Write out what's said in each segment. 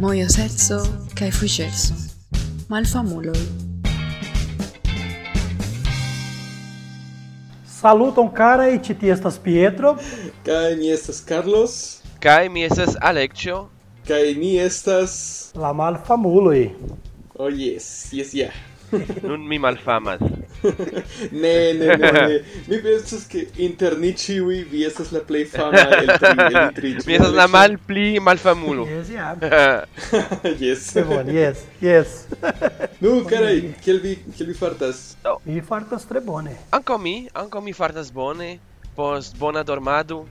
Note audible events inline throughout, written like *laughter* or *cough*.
mojoseco kaj fuĝeco, malfamuloj. Saluton cara e tie estas Pietro. Kai mi estas Carlos. Kai mi estas Alexio. Kai ni estas la malfamuloj. Oh yes, yes yeah. *laughs* Nun mi malfamas. *laughs* ne, ne, ne, ne. Mi pensas che inter ni ciui vi estas la plej fama el tri, el tri. *laughs* Mi estas la malpli malfamulo. Yes, ja. yes. Bon, yes, yes. Nu, carai, kiel vi, kiel vi fartas? Oh. Mi fartas tre bone. Anco mi, anco mi fartas bone. Post bona dormado,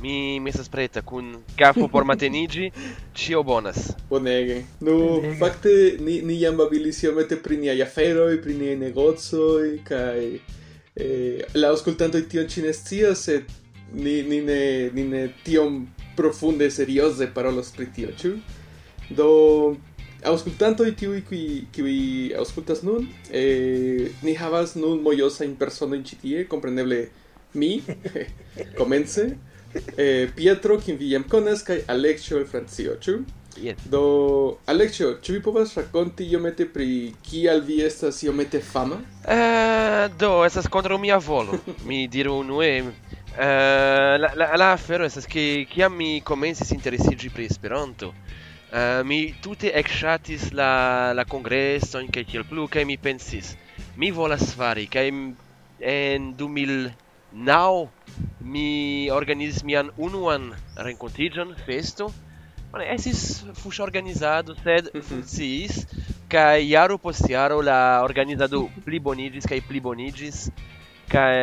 Mi mi estas preta kun kafo por matenigi *laughs* Ĉio bonas. Bonege. Nu, Bonega. fakte ni ni jam babilis iomete pri niaj aferoj, pri niaj negocoj kaj eh, la aŭskultantoj tion ĉi ne scias, sed ni ni ne ni ne tiom profunde serioze parolos pri tio, ĉu? Do aŭskultantoj tiuj kiuj kiuj aŭskultas nun, eh, ni havas nun mojosajn personojn ĉi tie, kompreneble mi *laughs* komence *laughs* eh, Pietro, kim vi jam konas, kaj el Francio, ĉu? Yes. Do, Alexio, ĉu vi povas rakonti iomete pri kial vi estas iomete fama? Uh, do, estas kontraŭ mia volo. *laughs* mi diru unue, uh, la, la, la afero estas ke kiam mi komencis interesiĝi pri Esperanto, uh, mi tute ekŝatis la, la kongresojn kaj tiel plu, kaj mi pensis, mi volas fari, kaj en 2009 mi organizis mian unuan rencontigion festo Mane, estis fuŝ organizado, sed *laughs* funkciis kaj jaro post jaro la organizado pliboniĝis kaj pliboniĝis kaj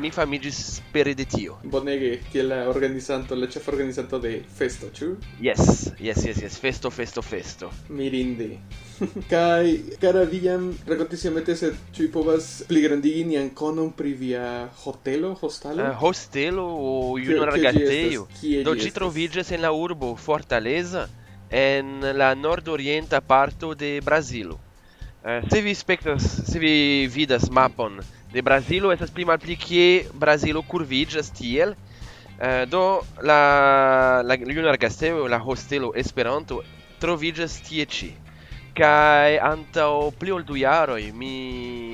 mi famiĝis pere de tio. Bonege, kiel la organizanto, la ĉefa organizanto de festo, ĉu? Yes, yes, yes, yes, festo, festo, festo. Mirinde. *laughs* kai cara viam rakontis iamete se ĉu vi povas pligrandigi nian konon pri via hotelo hostalo uh, hostelo o juna ragatejo do ĝi troviĝas en la urbo Fortaleza en la nordorienta parto de Brazilo. Uh, se vi spectas, se vi vidas mapon de Brazilo, estas pli malpli kie Brazilo curvigas tiel. Uh, do la la Lunar Castello, la hostelo Esperanto trovigas tie ĉi kai anto pli ol du jaroj mi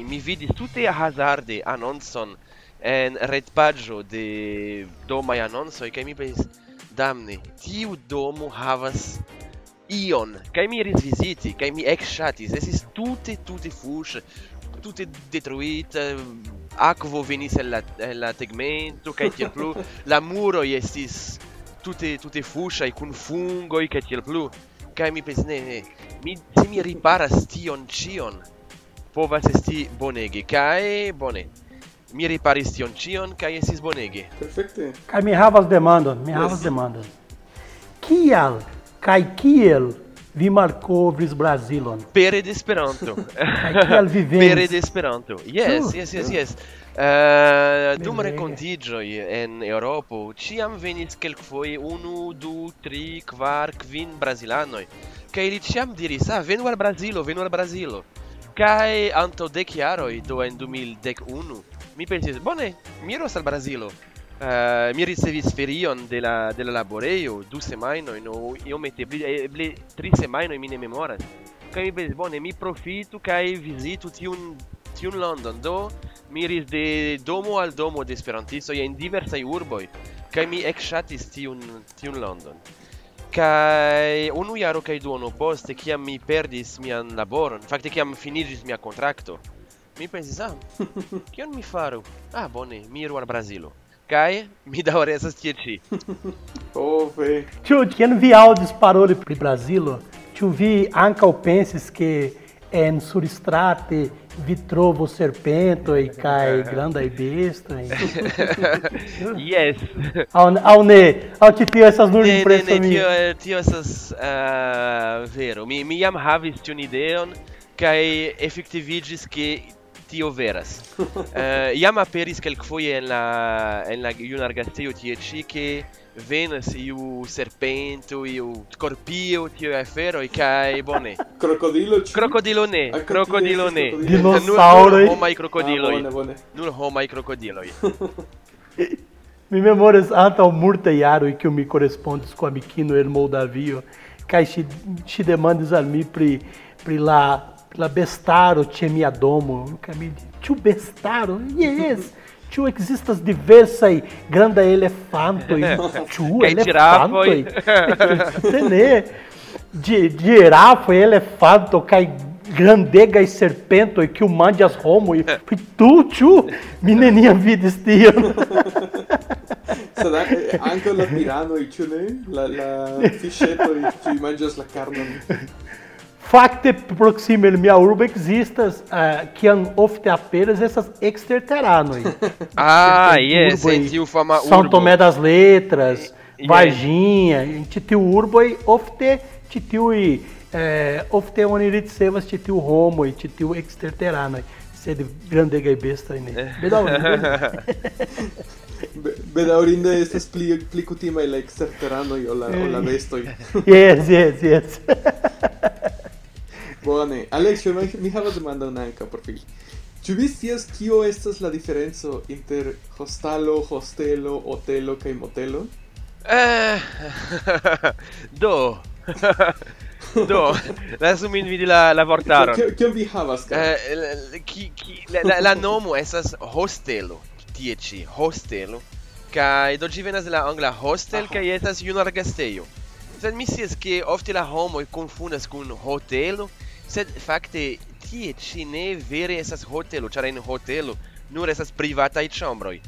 mi vidis tute hazarde anoncon en retpaĝo de domaj anoncoj kaj mi pensis damne tiu domo havas ion. Kaj mi iris viziti kaj mi ekŝatis. Estis tute tute fuŝe tute detruita akvo venis el la el la tegmento kaj tiel plu. *laughs* La muroj estis tute tute fuŝaj kun fungoj kaj tiel plu. Kai mi pensis ne ne. Mi se mi riparas tion cion povas esti bonege. Kai bone. Mi riparis tion cion kai estis bonege. Perfekte. Kai mi havas demandon mi havas demandon. Kial kai kiel vi malkovris Brazilon. Pere de Esperanto. Kiel vi *laughs* venis? Pere de Esperanto. Yes, yes, yes, yes. Uh, dum rencontigioi en Europo ciam venis kelkfoje unu, du, tri, kvar, kvin brazilanoj. Kaj ili ciam diris, ah, venu al Brazilo, venu al Brazilo. Kaj antaŭ dek jaroj, do en 2011, mi pensis, bone, mi iros al Brazilo. Uh, mi ricevis ferion de la de la laborejo du semajnojn no, iomete eble, eble eh, tri semaino mi ne memoras. Kaj mi bezbone mi profitu kaj vizitu tiun tiun London do mi iris de domo al domo de esperantistoj en diversaj urboj kaj mi ekŝatis tiun tiun London. Kai unu jaro kai duono poste kiam mi perdis mian laboron fakte kiam finiĝis mia kontrakto mi pensis ah *laughs* kion mi faru? Ah bone mi iru al Brazilo Caia, mi daores ti. Oh, velho. Tio, quando vi áudios parou pro Brasil, tio vi anca penses que é no suristrate vitrovo serpento e cai *laughs* grande e besta. *laughs* yes. Ao ne, ao te tio essas duas impressões. Ne, eh, tio essas uh, vero. Mi mi jam havis um idéon kaj efektiviĝis que tio veras. uh, *laughs* iam aperis kelkfoje en la en la junargacio tie ĉi ke venas iu serpento, iu scorpio, tio afero e kai bone. *laughs* Crocodilo. Crocodilo ne. Ah, crocodilo ne. Dinosauro. Nur homai crocodilo. Ah, bone, bone. Nur homai crocodilo. *laughs* Mi memoras antaŭ multaj jaroj kiu mi korespondis kun amikino el Moldavio Kai ŝi ŝi demandas al mi pri pri la la bestaro ĉe mia domo kaj mi ĉu bestaro? Jes Tio existas diversai granda elefantoi, *laughs* tio elefantoi, tene, De girafa, elefanto, cai grandega e serpento e que o mande as romo e tu tio? Menininha *laughs* vida estio Será anche la pirano e tio ne la la fisceto e tu mangias la carne. *laughs* Facte proximel mea urba existas, é, uh, quiam ofte apenas essas exterteranoi. *laughs* ah, yes, sentiu é. fama urbo. São Tomé das Letras, yeah. É, Varginha, titiu urboi, ofte e eh, ofte onirit sevas, titiu homoi, titiu exterteranoi. Sed grandega e besta ne. *laughs* Bedaurinde. Bedaurinde estas pli, pli kutimaj la exterteranoi o la bestoj. yes, yes, yes. *laughs* Bone. Alexio, mi havas demandon ankaŭ por vi. Ĉu vi scias kio estas la diferenco inter hostalo, hostelo, hotelo kaj motelo? Eh, *laughs* do. *laughs* do, lasu min vidi la la vortaron. Kion vi havas? Eh, ki ki la, la, la nomo estas hostelo. Tie ci hostelo. Kai do ci venas de la angla hostel kai estas juna gastejo. Sed mi scias ke ofte la homoj konfundas kun hotelo, sed fakte tie ci ne vere estas hotelo, ĉar en hotelo nur estas privataj ĉambroj.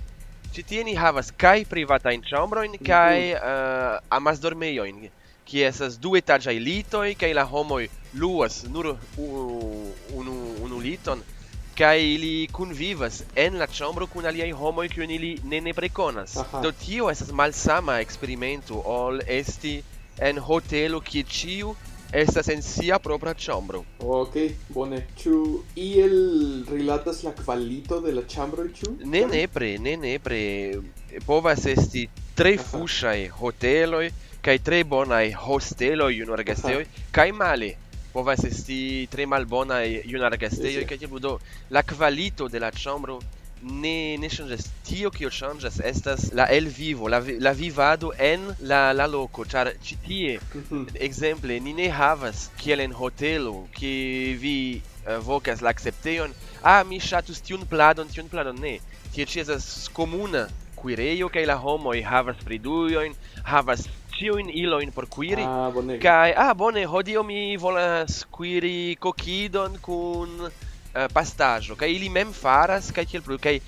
Ĉi tie ni havas kaj privatajn ĉambrojn mhm. kaj eh, mm -hmm. uh, amasdormejojn, kie estas du etaĝaj litoj kaj la homoj luas nur unu, unu, unu liton kaj ili kunvivas en la ĉambro kun aliaj homoj kiujn ili ne nepre konas. Do tio estas malsama eksperimento ol esti en hotelo kie ĉiu estas en sia propra ĉambro. Ok, bone. Ĉu iel rilatas la kvalito de la chambro ĉu? Ne nepre, ne nepre. Povas esti tre fuŝaj hoteloj kaj tre bonaj hosteloj junargastejoj kaj male povas esti tre malbonaj junargastejoj kaj tiel do la kvalito de la chambro ne ne changes. Tio kio changas estas la el vivo la la vivado en la la loco char ĉi tie mhm. exemple ni ne havas kiel en hotelo ke vi uh, vokas la akceptejon. Ah mi ŝatus tiun pladon tiun pladon ne. Tie ĉi estas komuna kuirejo kaj la homoj havas pridujojn havas tiujn ilojn por kuiri. Ah, kaj ah bone hodiaŭ mi volas kuiri kokidon kun Eh, uh, pastajo kaj ili mem faras kaj tiel plu kaj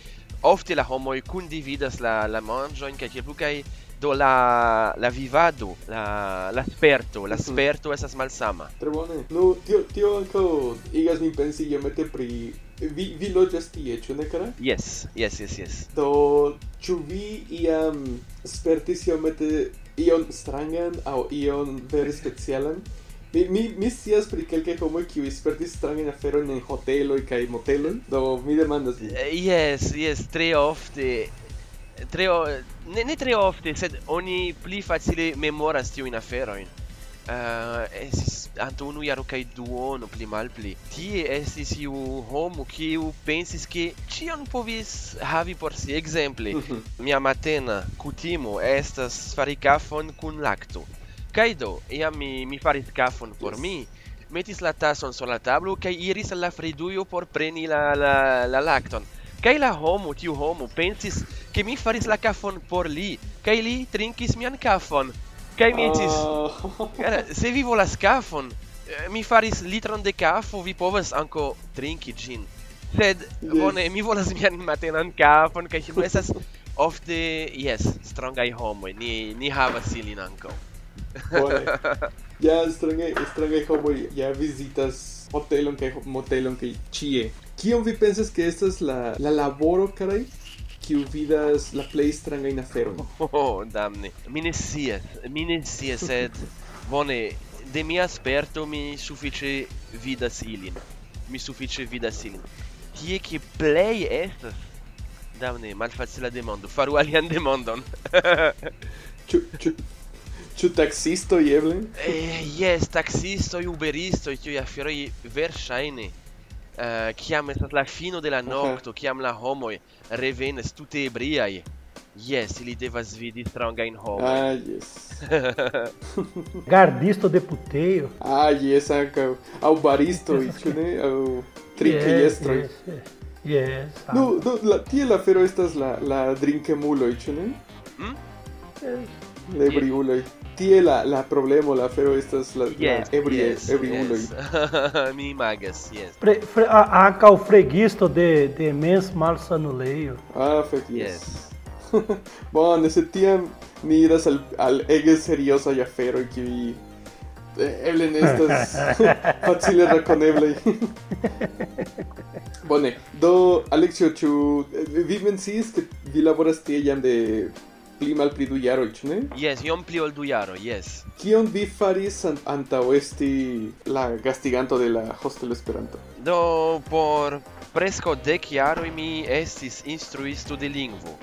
ofte la homoj kundividas la la manĝojn kaj tiel plu kaj do la la vivado la la sperto la mhm. sperto mm -hmm. estas malsama. Tre bone. No tio tio ankaŭ igas min pensi iomete pri vi vi loĝas tie ĉu ne kara? Yes yes yes yes. Do ĉu vi iam spertis iomete ion strangan aŭ ion vere specialan? Mi mi mi scias pri kelkaj homoj kiuj spertis strangajn aferojn en hoteloj kaj moteloj, do mi demandas vin. Eh, yes, yes, tre ofte tre o... ne, ne tre ofte, sed oni pli facile memoras tiujn aferojn. Uh, estis anto unu jaro kaj duono pli malpli. Tie estis iu homo kiu pensis ke ĉion povis havi por si. Ekzemple, mhm. mia matena kutimo estas fari kafon kun lakto. Kaj do, iam mi, mi faris kafon por mi, metis la tason sur la tablo kaj iris al la fridujo por preni la, la, la lakton. Kaj la homo, tiu homo, pensis ke mi faris la kafon por li, kaj li trinkis mian kafon. Kaj mi etis, oh. cara, se vi volas kafon, eh, mi faris litron de kafo, vi povas anko trinki ĝin. Sed, yes. bone, mi volas mian matenan kafon, kaj no estas ofte, yes, strongaj homoj, ni, ni havas ilin ankaŭ. Bone. *laughs* ja strange strange homo ja visitas hotelon kaj motelon kaj ĉie. Kion vi pensas ke estas la la laboro caray? kiu vidas la plej strangajn aferojn. *laughs* Oh, oh, damne. Mi ne scias, mi ne scias, sed bone, de mia sperto mi sufiĉe vidas ilin. Mi sufiĉe vidas ilin. Tie ke plej estas damne malfacila demando. Faru alian demandon. *laughs* ĉu ĉu Ĉu taksistoj eble? Eh, jes, taksistoj, uberistoj, tiuj aferoj verŝajne. Uh, kiam estas la fino de la nokto, okay. kiam la homoj revenas tute ebriaj. Yes, ili devas vidi strangajn homo. Ah, yes. *laughs* Gardisto de puteio. Ah, yes, ankaŭ. Aŭ baristoj, ĉu ne? Aŭ trinkiestroj. Yes, yes, yes. yes do, do, la, tie la fero estas la, la drinkemuloj, ĉu ne? Mm? Yes. Lebriuloj. Yes. Tie la, la problemo, la fero estas la, Yes, la ebri, yes, ebriuloj. yes. Mi imagas, yes. Pre, fre, a, fregisto de, de mens malsanuleio. Ah, fek, yes. Yes. Bone, se tiam ni iras al, al ege seriosa afero kiuj eh, eble ne estas facile rekoneblaj. Bone, do Alexio, ĉu eh, vi menciis ke vi laboras tie jam de pli malpli du jaroj, ĉu ne? yes iom pli ol du jaro yes Kion vi faris an antaŭ esti la gastiganto de la Hostel Esperanto? Do por preskaŭ dek jaroj mi estis instruisto de lingvo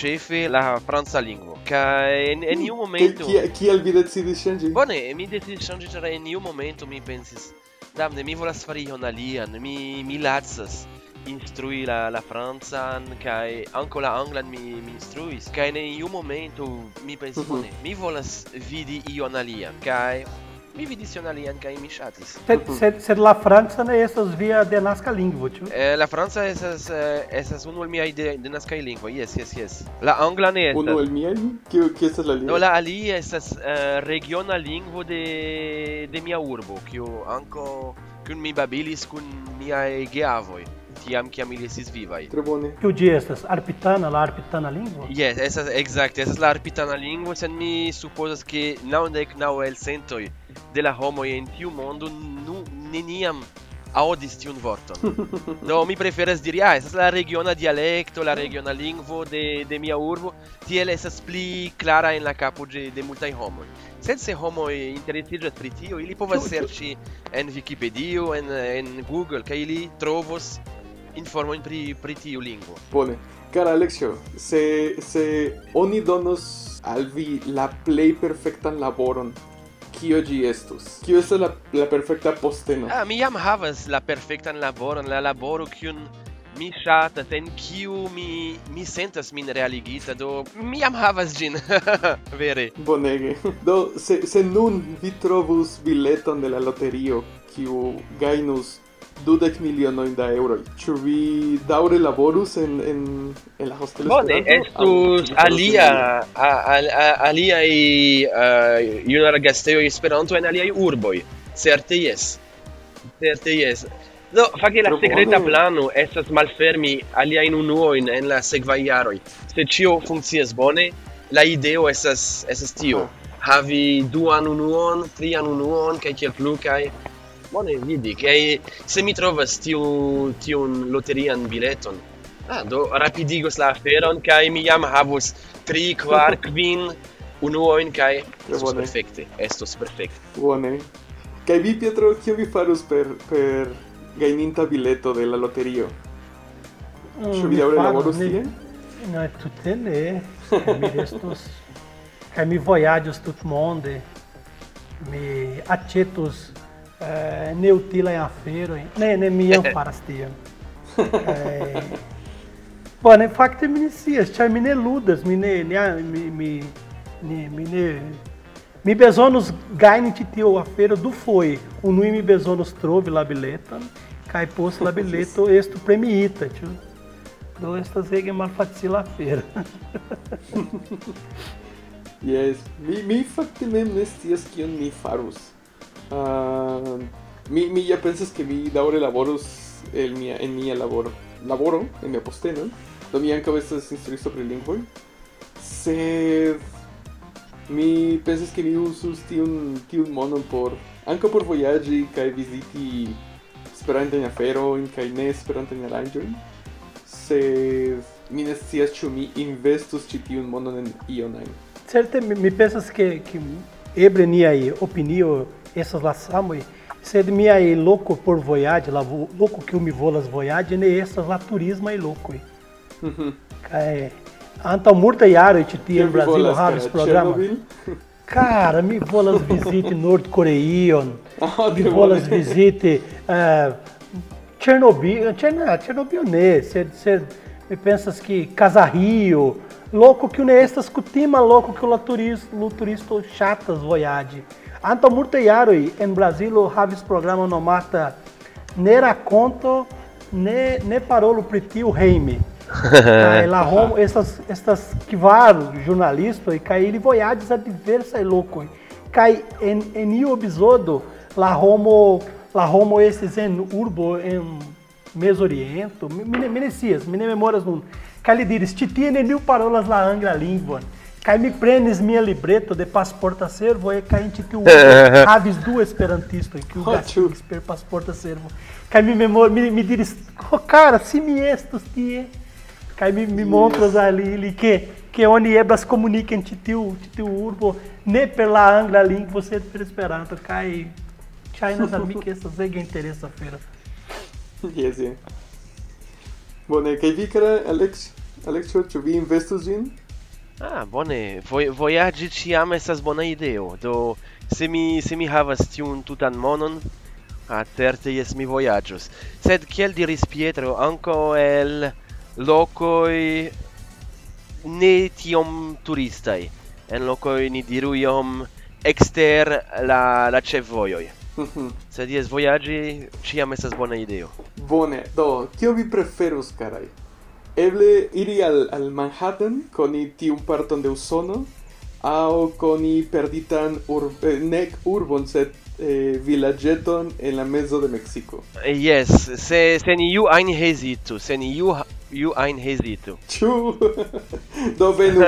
chefe la franca lingvo. Kaj en en iu momento kiel kiel vi decidis ŝanĝi? Bone, mi decidis ŝanĝi ĉar en iu momento mi pensis Damne, mi volas fari ion alian, mi, mi lacas instrui la la francan kai anco la anglan mi mi instruis. Kai ne iu momento mi pensis mm -hmm. bone mi volas vidi ion alian kai mi vidis ion alian kai mi ŝatis. Sed mhm. sed sed la franca ne estas via denaska lingvo ĉu? Eh, la franca estas eh, estas unu el miaj de, denaskaj lingvoj yes yes yes. La angla ne estas. Unu el miaj kiu kiu estas la lingvo no la alia estas eh, regiona lingvo de de mia urbo kiu anko kun mi babilis kun miaj geavoj tiam kiam ili estis vivaj. Tre bone. Kiu ĝi estas? Arpitana, la arpitana lingvo? Yes, esas, exact, esas la arpitana lingvo, sed mi supozas ke naŭdek naŭ sentoi de la homoj en tiu mondo nu neniam aŭdis tiun vorton. *laughs* Do mi preferas diri, ah, estas la regiona dialekto, la regiona lingvo de de mia urbo, tiel estas pli klara en la kapo de de multaj homoj. Sed se homoj interesiĝas pri tio, ili povas serĉi en Vikipedio, en en Google, kaj ili trovos informojn pri pri tiu lingvo. Bone. Cara Alexio, se se oni donos al vi la plej perfektan laboron kio ĝi estus? Kio estas la la perfekta posteno? Ah, mi jam havas la perfektan laboron, la laboro kiun mi ŝatas, en kiu mi mi sentas min realigita, do mi jam havas ĝin. *laughs* Vere. Bonege. Do se se nun vi trovus bileton de la loterio kiu gajnus dudek milionojn da euroj. Ĉu vi daŭre laborus en en en la hostelo? Bone, estus alia aliaj julargastejoj Esperanto en aliaj urboj. Certe jes. Certe jes. Do, fakte la sekreta plano estas malfermi aliajn unuojn en la sekvaj jaroj. Se ĉio funkcias bone, la ideo estas estas tio. Havi duan unuon, trian unuon kaj tiel plu kaj bone vidi che se mi trovas tiu tiun loterian bileton. Ah do rapidigos la aferon kaj mi jam havus tri kvar *laughs* kvin unuojn kaj estos perfekte estos perfekte. Bone. Kaj vi Pietro kio vi farus per per gajninta bileto de la loterio? Mm, Ĉu vi laboros tie? Ne, tute ne. Mi restos kaj mi vojaĝos tutmonde. Mi aĉetos eh, neutilajn aferojn. Ne, ne, mi jam *laughs* faras tion. Kaj Bone, fakte mi ne scias, ĉar mi ne ludas, mi ne, ne, mi, mi, ne, mi ne, mi bezonos gajni ĉi tiu afero dufoje. Unue mi bezonos trovi la bileton, kaj post la bileto *laughs* estu premiita, ĉu? Do estas ege malfacila afero. *laughs* Yes, mi, mi fakte mem ne scias kion mi farus. Uh, mi, mi ja pensas ke mi daŭre laboros el mia en mia laboro laboro en mia posteno do mi ankaŭ estas instruisto pri lingvoj sed mi pensas ke mi uzus tiun tiun monon por ankaŭ por vojaĝi kaj viziti esperantajn aferojn kaj ne esperantajn aranĝojn sed mi ne scias ĉu mi investus ĉi tiun monon en ion ajn certe mi, mi pensas ke ke eble niaj opinioj essas las samui, sed é miae louco por voyage, la louco que mi volas voyage, ne essas la turismo é, e louco. Uhum. Kai, murta multa iaro ti ti em Brasil esse programa. Cara, mi volas visite norte-coreion, me vou volas *laughs* visite uh, Chernobyl, Chernobyl né? você pensas que Casarrio, louco que o né? nestas estas cutima louco que o turista, o turista chatas voyage. Anto multe jaroj en Brazilo havis programa nomata ne rakonto ne ne parolo pri tiu hejme. Kaj *laughs* la homo estas estas kvar jornalistoj kaj ili vojaĝis a diversaj lokoj. Kaj en en iu epizodo la homo la homo estis en urbo en Mesoriento, mi, mi, mi ne scias, mi ne memoras nun. Kaj li diris, ĉi tie neniu parolas la angla lingvon. Kaj mi prenis mia libreto de pasporta servo e kaj tiu havis du esperantistoj kiu gastigis per pasporta servo. Kaj mi memor mi, mi diris, oh, cara, se mi estus tie. Kaj mi, mi montras ali li que que oni eblas komuniken ĉi tiu ĉi tiu urbo ne per la angla lingvo sed per Esperanto kaj ŝajnas al mi ke estas ege interesa afero. *laughs* Yes, yeah. Bone, kaj vi, cara Alex, Alex, ĉu vi investus ĝin? Ah, bone. Voj ci ĉiam estas bona ideo. Do se mi se mi havas tiun tutan monon, a certe jes mi vojaĝos. Sed kiel diris Pietro, anco el locoi ne tiom turistai En locoi ni diru iom exter la la ĉefvojoj. Mm *laughs* -hmm. Sed jes ci ĉiam estas bona ideo. Bone, do kio vi preferus, carai? eble iri al, al Manhattan coni tiun parton de Usono au coni perditan ur, eh, nec urbon set eh, villageton en la mezo de Mexico. Eh, yes, se sen iu ein hesitu, sen iu iu ein hesitu. Ĉu *laughs* do venu. *laughs*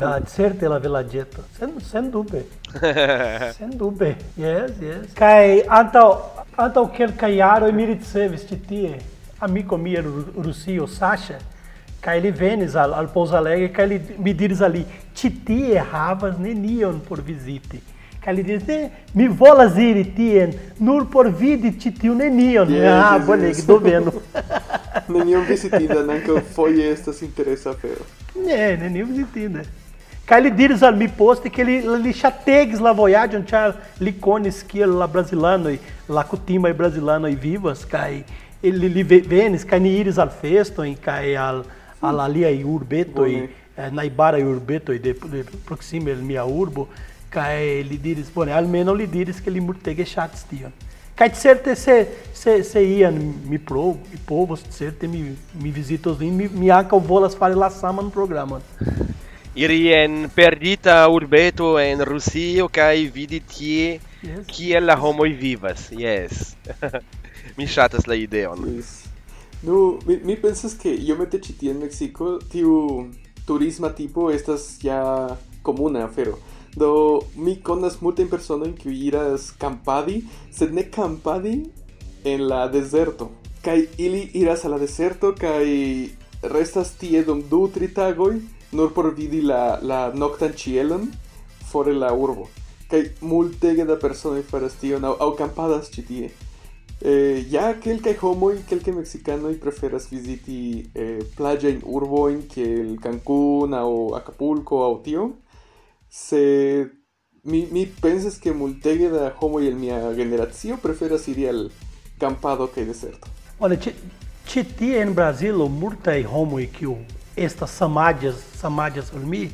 da certe la villageto, sen sen dube. *laughs* sen dube. Yes, yes. Kai anto antaŭ kel jaroj mi ricevis ĉi tie amico mia Rusio Sasha, kai ele venis al, al Pouso Alegre, kai ele me diris ali, titi erravas nenion por visite. Kai ele diz, mi volas iri tien, nur por vidi titiu nenion. Yes, ah, yes, boneg, yes. do vendo. *laughs* nenion visitinda, nanca foie estas interesa afero. É, nenion visitinda. Kai ele diris al mi poste que ele li chategues la voyage, char li conis kiel la brasilano, la kutima e brasilano e vivas, kai Ili li venis kaj ni iris al festoj kaj al al aliaj urbetoj eh, najbaraj urbetoj de, de proksime el mia urbo kaj li diris bone almenaŭ li diris ke li multege ŝatis tion. Kaj certe se se se ian mi pro mi povos certe mi mi vizitos lin mi, mi ankaŭ volas fari la saman programon. iri en perdita urbeto en Rusio kaj vidi tie yes. kiel la homoj vivas. Yes. *laughs* mi shatas la ideon. Yes. Nu, mi, mi pensas ke iomete ĉi tie en Mexico, tiu turisma tipo estas ja comuna afero. Do mi conas multe persona in kiuj iras campadi, sed ne campadi en la deserto. Kai ili iras a la deserto kai restas tie dum du tri tagoi nur por vidi la la noctan cielon fore la urbo. Kai multege da persona faras tion au, au campadas ĉi tie. Eh, ya que el que homo y que el que mexicano y preferas visiti eh, playa in urbo in que el Cancún o Acapulco o tío, se mi, mi pensas que multegue da homo y el mia generación preferas ir al campado que deserto. Olha, te, te, en Brasil multa y homo y que estas samadhas, samadhas olmi,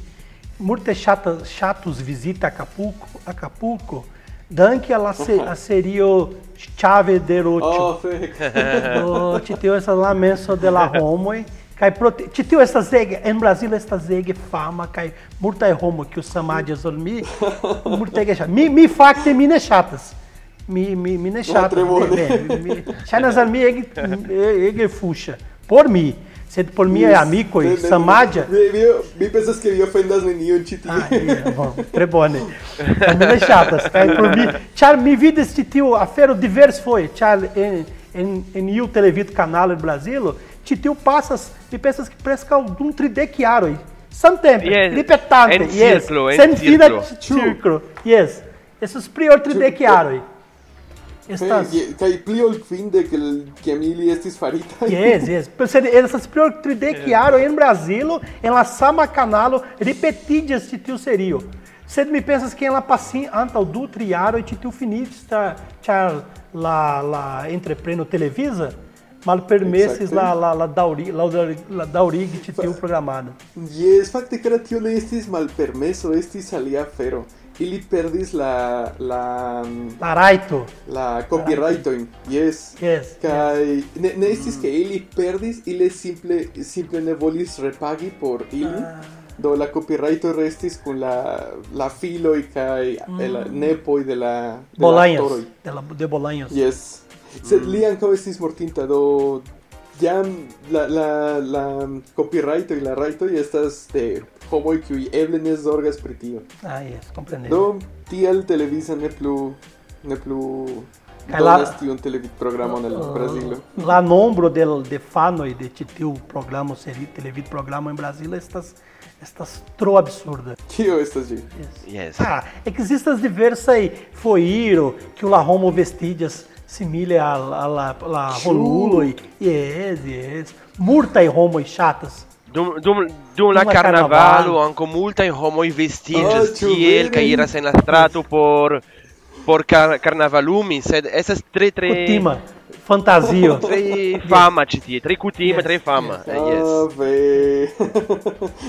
multa chatas, chatos visita Acapulco, Acapulco, Danke alla se, a serio chave de rocho. Oh. Do ti tio essa la menso de la homo kai prote ti tio essa zege en Brasil esta zege fama kai multa homo que o samadja zolmi multa ge mi mi fakte mi ne chatas. Mi mi mi ne chatas. Mi chanas al mi ege ege fuxa. Por mi Sendo por mim é amigo ne, samadja. Mi, mi, que pensas que io fendas nenion ĉi tie. Ah, é, é bom, trebone. bone. Mi ne ŝatas kaj esse tio a feira vidis ĉi tiu afero em ĉar en en en iu televidkanalo en Brazilo, ĉi tiu pasas, mi pensas que preskaŭ dum tridek jaroj. Samtempe, yes. ripetante, yes, circlo, vida fina circlo. Yes, esses prior tridek jaroj estas... Hey, kaj pli ol kvindek que mili estis faritaj. Yes, yes. *laughs* Estas pli ol tridek jaroj é. en Brazilo en la sama kanalo repetiĝas ĉi tiu serio. Sed mi pensas que ela pasin antaŭ du triaro ĉi tiu finista ĉar la la entrepreno televisa malpermesis la la la dauri la la daurigi ĉi tiu programada. Yes, fakte kara tio mal permesso malpermeso, estis alia fero Ili perdis la la La raito. la copyrightoin. Yes. Yes. Kai ne, ne estis ke ili perdis, ili simple simple ne volis repagi por ili. Do la copyrighto restis kun la la filoj kaj la nepoj de la de la Bolanhos. aktoroj. De, la, de Bolanhos. Yes. Sed li ankaŭ estis mortinta do jam la la la copyright y la rajtoj estas de homoj kiuj eble ne zorgas pri tio. Ah, yes, comprendem. Do tiel Televisa ne plu ne plu Kaj la- donas tiun televidprogramon al Brazilo. La nombro de, de fanoj de ĉi tiu programo seri televid programo en Brazilo estas estas tro absurda. Kio estas ĝi? Yes. Ah, existas diversaj foiro que la homo vestidas simile a la, la, la e Yes, yes. Murta e Homo e chatas. Dum, dum, dum la carnavalo anco multai homoi vestigias oh, tiel ca iras en la strato por por car carnavalumi, sed estas tre tre Kutima. Fantazio. *laughs* Trei fama, Titi. Trei cutima, yes. trei fama. Yes. Eh, yes. Ah, véi.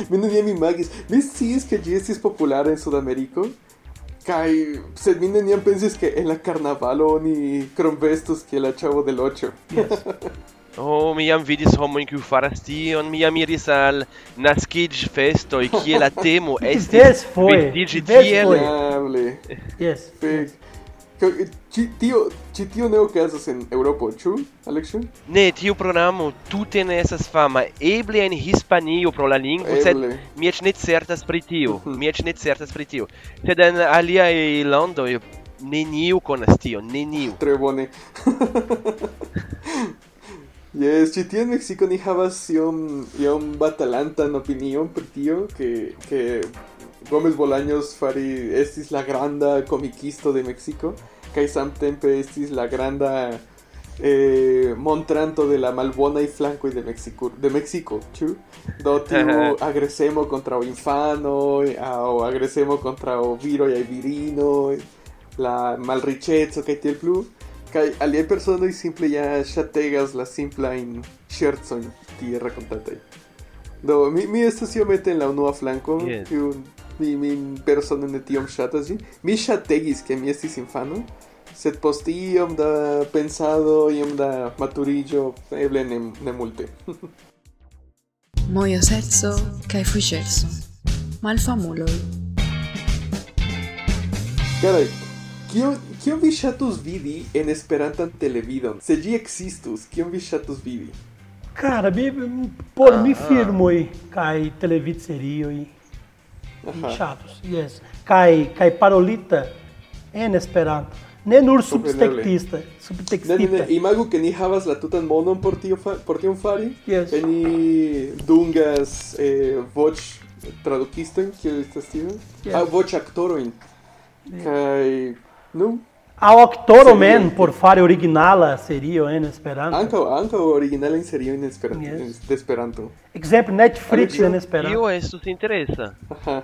Menino, minha imagem. Vestias que dizes populares em Sudamérica? Kai sed mi neniam pensis ke en la karnavalo oni kronvestos kiel la chavo del 8. Yes. *laughs* Oh, mi jam vidis homojn kiu faras tion, mi jam iris al naskiĝfestoj kie la *laughs* temo estis vestiĝi tiel. Yes. Fek tio ci tio ne okazas en Eŭropo, ĉu, Alexio? Ne, tiu programo tute ne estas fama. Eble en Hispanio pro la lingvo, sed mi eĉ ne certas pri tio. Mhm. Mi eĉ ne certas pri tio. Sed en aliaj landoj neniu konas tion, neniu. Tre bone. *laughs* Yes, ĉi tie en Meksiko ni havas iom iom batalantan opinion pri tio, ke ke Gómez Bolaños fari estis la granda komikisto de Meksiko kaj samtempe estis la granda eh, montranto de la malbonaj flankoj de Meksiko de Meksiko, ĉu? Do tiu agresemo kontraŭ infanoj aŭ agresemo kontraŭ viroj kaj virinoj la malriĉeco kaj tiel plu kaj aliaj personoj simple ja ŝategas la simplajn ŝercojn tie rakontataj. Do mi, mi estas iomete en la unua flanko, Yes. mi mi persone ne tiom ŝatas ĝin. Mi ŝategis ke mi estis infano, sed post iom da pensado, iom da maturiĝo, eble ne, ne multe. *laughs* mojoserco kaj fuŝerco. Malfamuloj. Caray, kio Kion vi ŝatus vidi en Esperantan televidon? Se ĝi ekzistus, kion vi ŝatus vidi? Cara, por ah, mi firmo, ah. kaj televidserioj chatos yes. Kai kai parolita en Esperanto. Ne nur subtekstista, subtekstita. Ne, ne, imagu ke ni havas la tutan monon por tio fa, por tion fari. Yes. Ni dungas eh voĉ tradukiston, kiel estas tio? Yes. Ah, voĉ aktorojn. Kaj nu Ao aktoro men por fare originala serio en Esperanto. Ankaŭ ankaŭ originala en serio en Esperanto. Yes. Esperanto. Ekzemple Netflix en Esperanto. Tio estus interesa. Aha.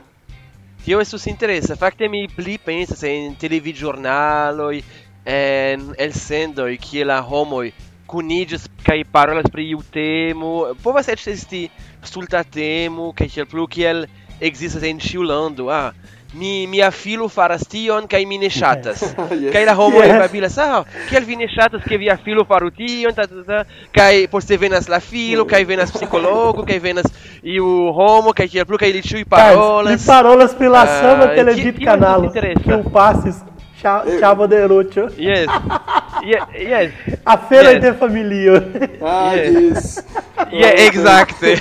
Tio estus interesa. Fakte mi pli pensas en televidĵurnaloj, en elsendoj kie la homoj kuniĝas kaj parolas pri iu temo. Povas eĉ esti stulta temo kaj tiel plu kiel ekzistas en ĉiu lando. Ah, mi mia filo faras tion kaj mi ne ŝatas. *laughs* Yes. Kaj la homoj *laughs* Yes. babilas, ah, kiel vi ne ŝatas ke via filo faru tion, ta, ta, ta, kaj poste venas la filo, kaj venas psikologo, kaj venas iu homo, kaj tiel plu, kaj ili ĉiuj Li parolas. parolas pri la sama ti- televid tio kanalo. estus interesa. Kiu pasis Eh. Chavo de Rocho. Yes. *laughs* É, é, yeah, é. *laughs* yes. A feira yes. de familia. Ah, yes. yes. Yeah, exactly.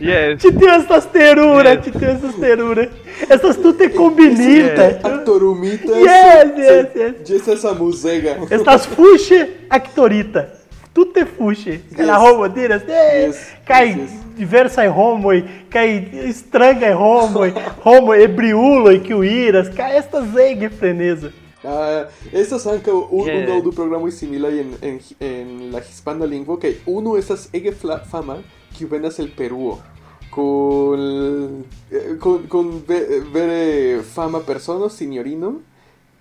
yes. Ci tem essas teruras, yes. ci tem essas teruras. Essas tu te combinita. Actorumita. Yes, yes, yes. Diz essa musega. Estas fuxe actorita. Tutte fuxe. La homo diras. Yes. Cai diversa e homo, cai estranga e homo, homo ebriulo e que o iras. Cai estas zegue frenesa. Uh, estas são um, yeah. um do programa similar em, em, em la hispana lingua que uno essas ege fama que venas el Peru eh, con con, con ver, ver fama persona signorino.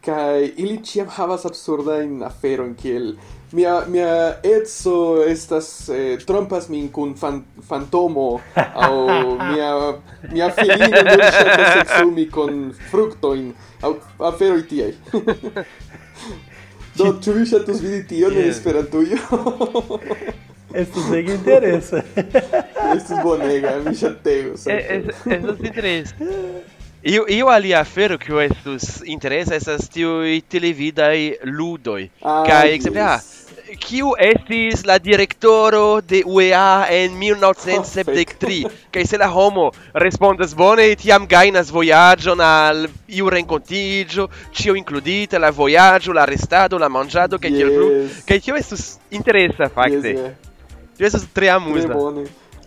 kai ili ciam havas absurda in afero in kiel mia mia etso estas eh, trompas min kun fan, fantomo *laughs* au mia mia filino nur ŝatas con kun fruktojn aŭ aferoj tiaj *laughs* do tu vi ŝatus vidi tion yeah. en Esperantujo *laughs* Estos mega interesa. Estus bonega, mi chateus. es interesa. Io io alia afero que estus interesa essas televida televidai ludoi. Ah, Kai, exemple, ah, kiu estis la direktoro de UEA en 1973 kaj *laughs* se la homo respondas bone tiam gajnas vojaĝon al iu renkontiĝo ĉio inkludita la vojaĝo la restado la manĝado kaj tiel plu kaj tio estus interesa fakte. Yes, yeah. tio estus tre amuza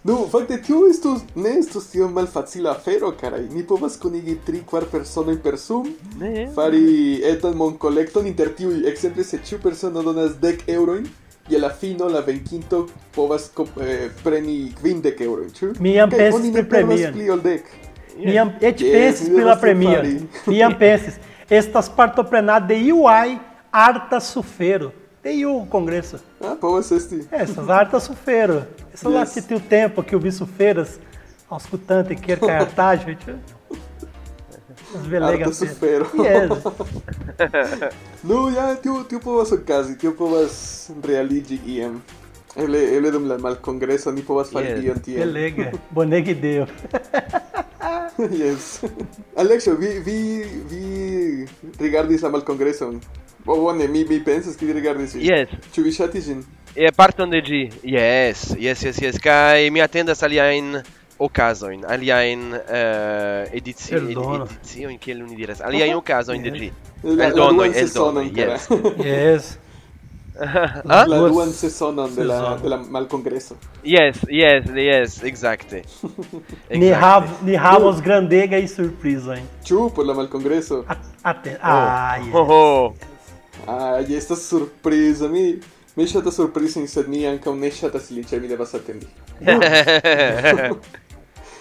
Nu, fakte tio estus ne estus tio malfacila afero, karaj. Ni povas kunigi tri kvar personojn per Zoom, ne fari etan monkolekton inter tiuj, ekzemple se ĉiu persono donas dek eŭrojn, je la fino la venkinto povas eh, preni kvindek eŭrojn, ĉu? Mi jam Kaj pensis pri premion. pli ol dek. Mi jam et Yes, pensis pri la devas premio. fari. Mi jam *laughs* pensis. Estas partoprenado de UI Arta Sufero. De iu congresso. Ah, povas esti. Essas Arta Sufero. Lá Yes. que tem o tempo que eu vi sufeiras auscultante que artagem. *laughs* As velega. Arta Sufero. *laughs* Yes. Nu, ja, tiu, tiu povas okazi, tiu povas realigi iam. Eble, eble dum la malkongreso ni povas fari Yes. tion tiel. Belega. *laughs* Bonega ideo. yes. Alexio, vi, vi, vi rigardis la malkongreson. O bone, mi, mi pensas que vi rigardis ĝin. yes Ĉu vi ŝatis ĝin? E parton de gi. Yes, yes, yes, yes. Kai mi atendas aliajn okazojn, aliajn uh, edici, Eldono. ediciojn, kiel oni diras, aliajn okazojn de ĝi. Eldonoj, eldonoj, yes. *laughs* yes. *laughs* Ah? La duan sezonon de la de la malkongreso. Yes, yes, yes, *laughs* exacte. ni hav ni havos grandega e surpresa, hein? Ĉu por la malkongreso? Aten. Oh. Ah, yes. Oh, oh. Ah, estas surprizo mi. Mi ŝatas surprizi, sed mi ankaŭ ne ŝatas ilin, ĉar mi devas atendi. *laughs*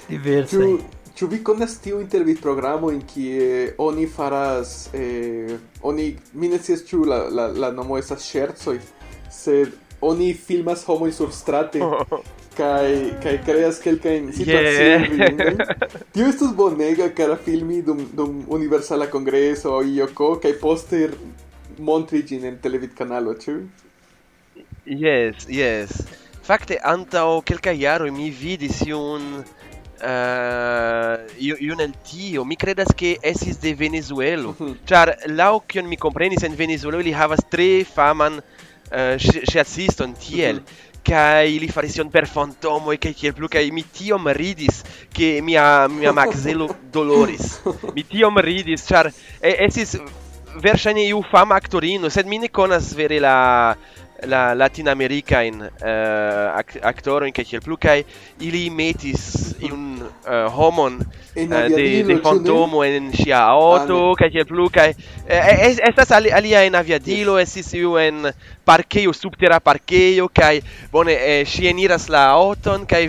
Diversaj. Ĉu, ĉu vi konas tiu intervi en kie oni faras eh, oni mi ne scias ĉu la la la nomo estas ŝercoj, sed oni filmas homojn surstrate kai *laughs* kai creas que el cain situazioni yeah. *laughs* tio estus bonega cara filmi dum dum universala congreso io co kai poster montri gin en televid canalo ĉu Yes, yes. Fakte antao kelkaj jaroj mi vidis iun uh, eh, iun el tio, mi credas che estis de Venezuelo, mhm. Ĉar laŭ kion mi komprenis en Venezuelo ili havas tre faman eh, uh, chasiston tiel, mhm. kai li faris ion per fantomo e kai kiel plu, kai mi tiom ridis, che mia, mia maxelo *laughs* doloris, mi tiom ridis, char essis verŝajne iu fama aktorino, sed mi ne konas vere la la latinamerika in uh, ac aktoro in kiel plu kaj ili metis iun uh, eh, homon eh, in uh, de de fantomo en ŝia auto kaj kiel plu kaj eh, estas ali alia en aviadilo estis iu en parkejo subtera parkejo kaj bone eh, ŝi eniras la auton kaj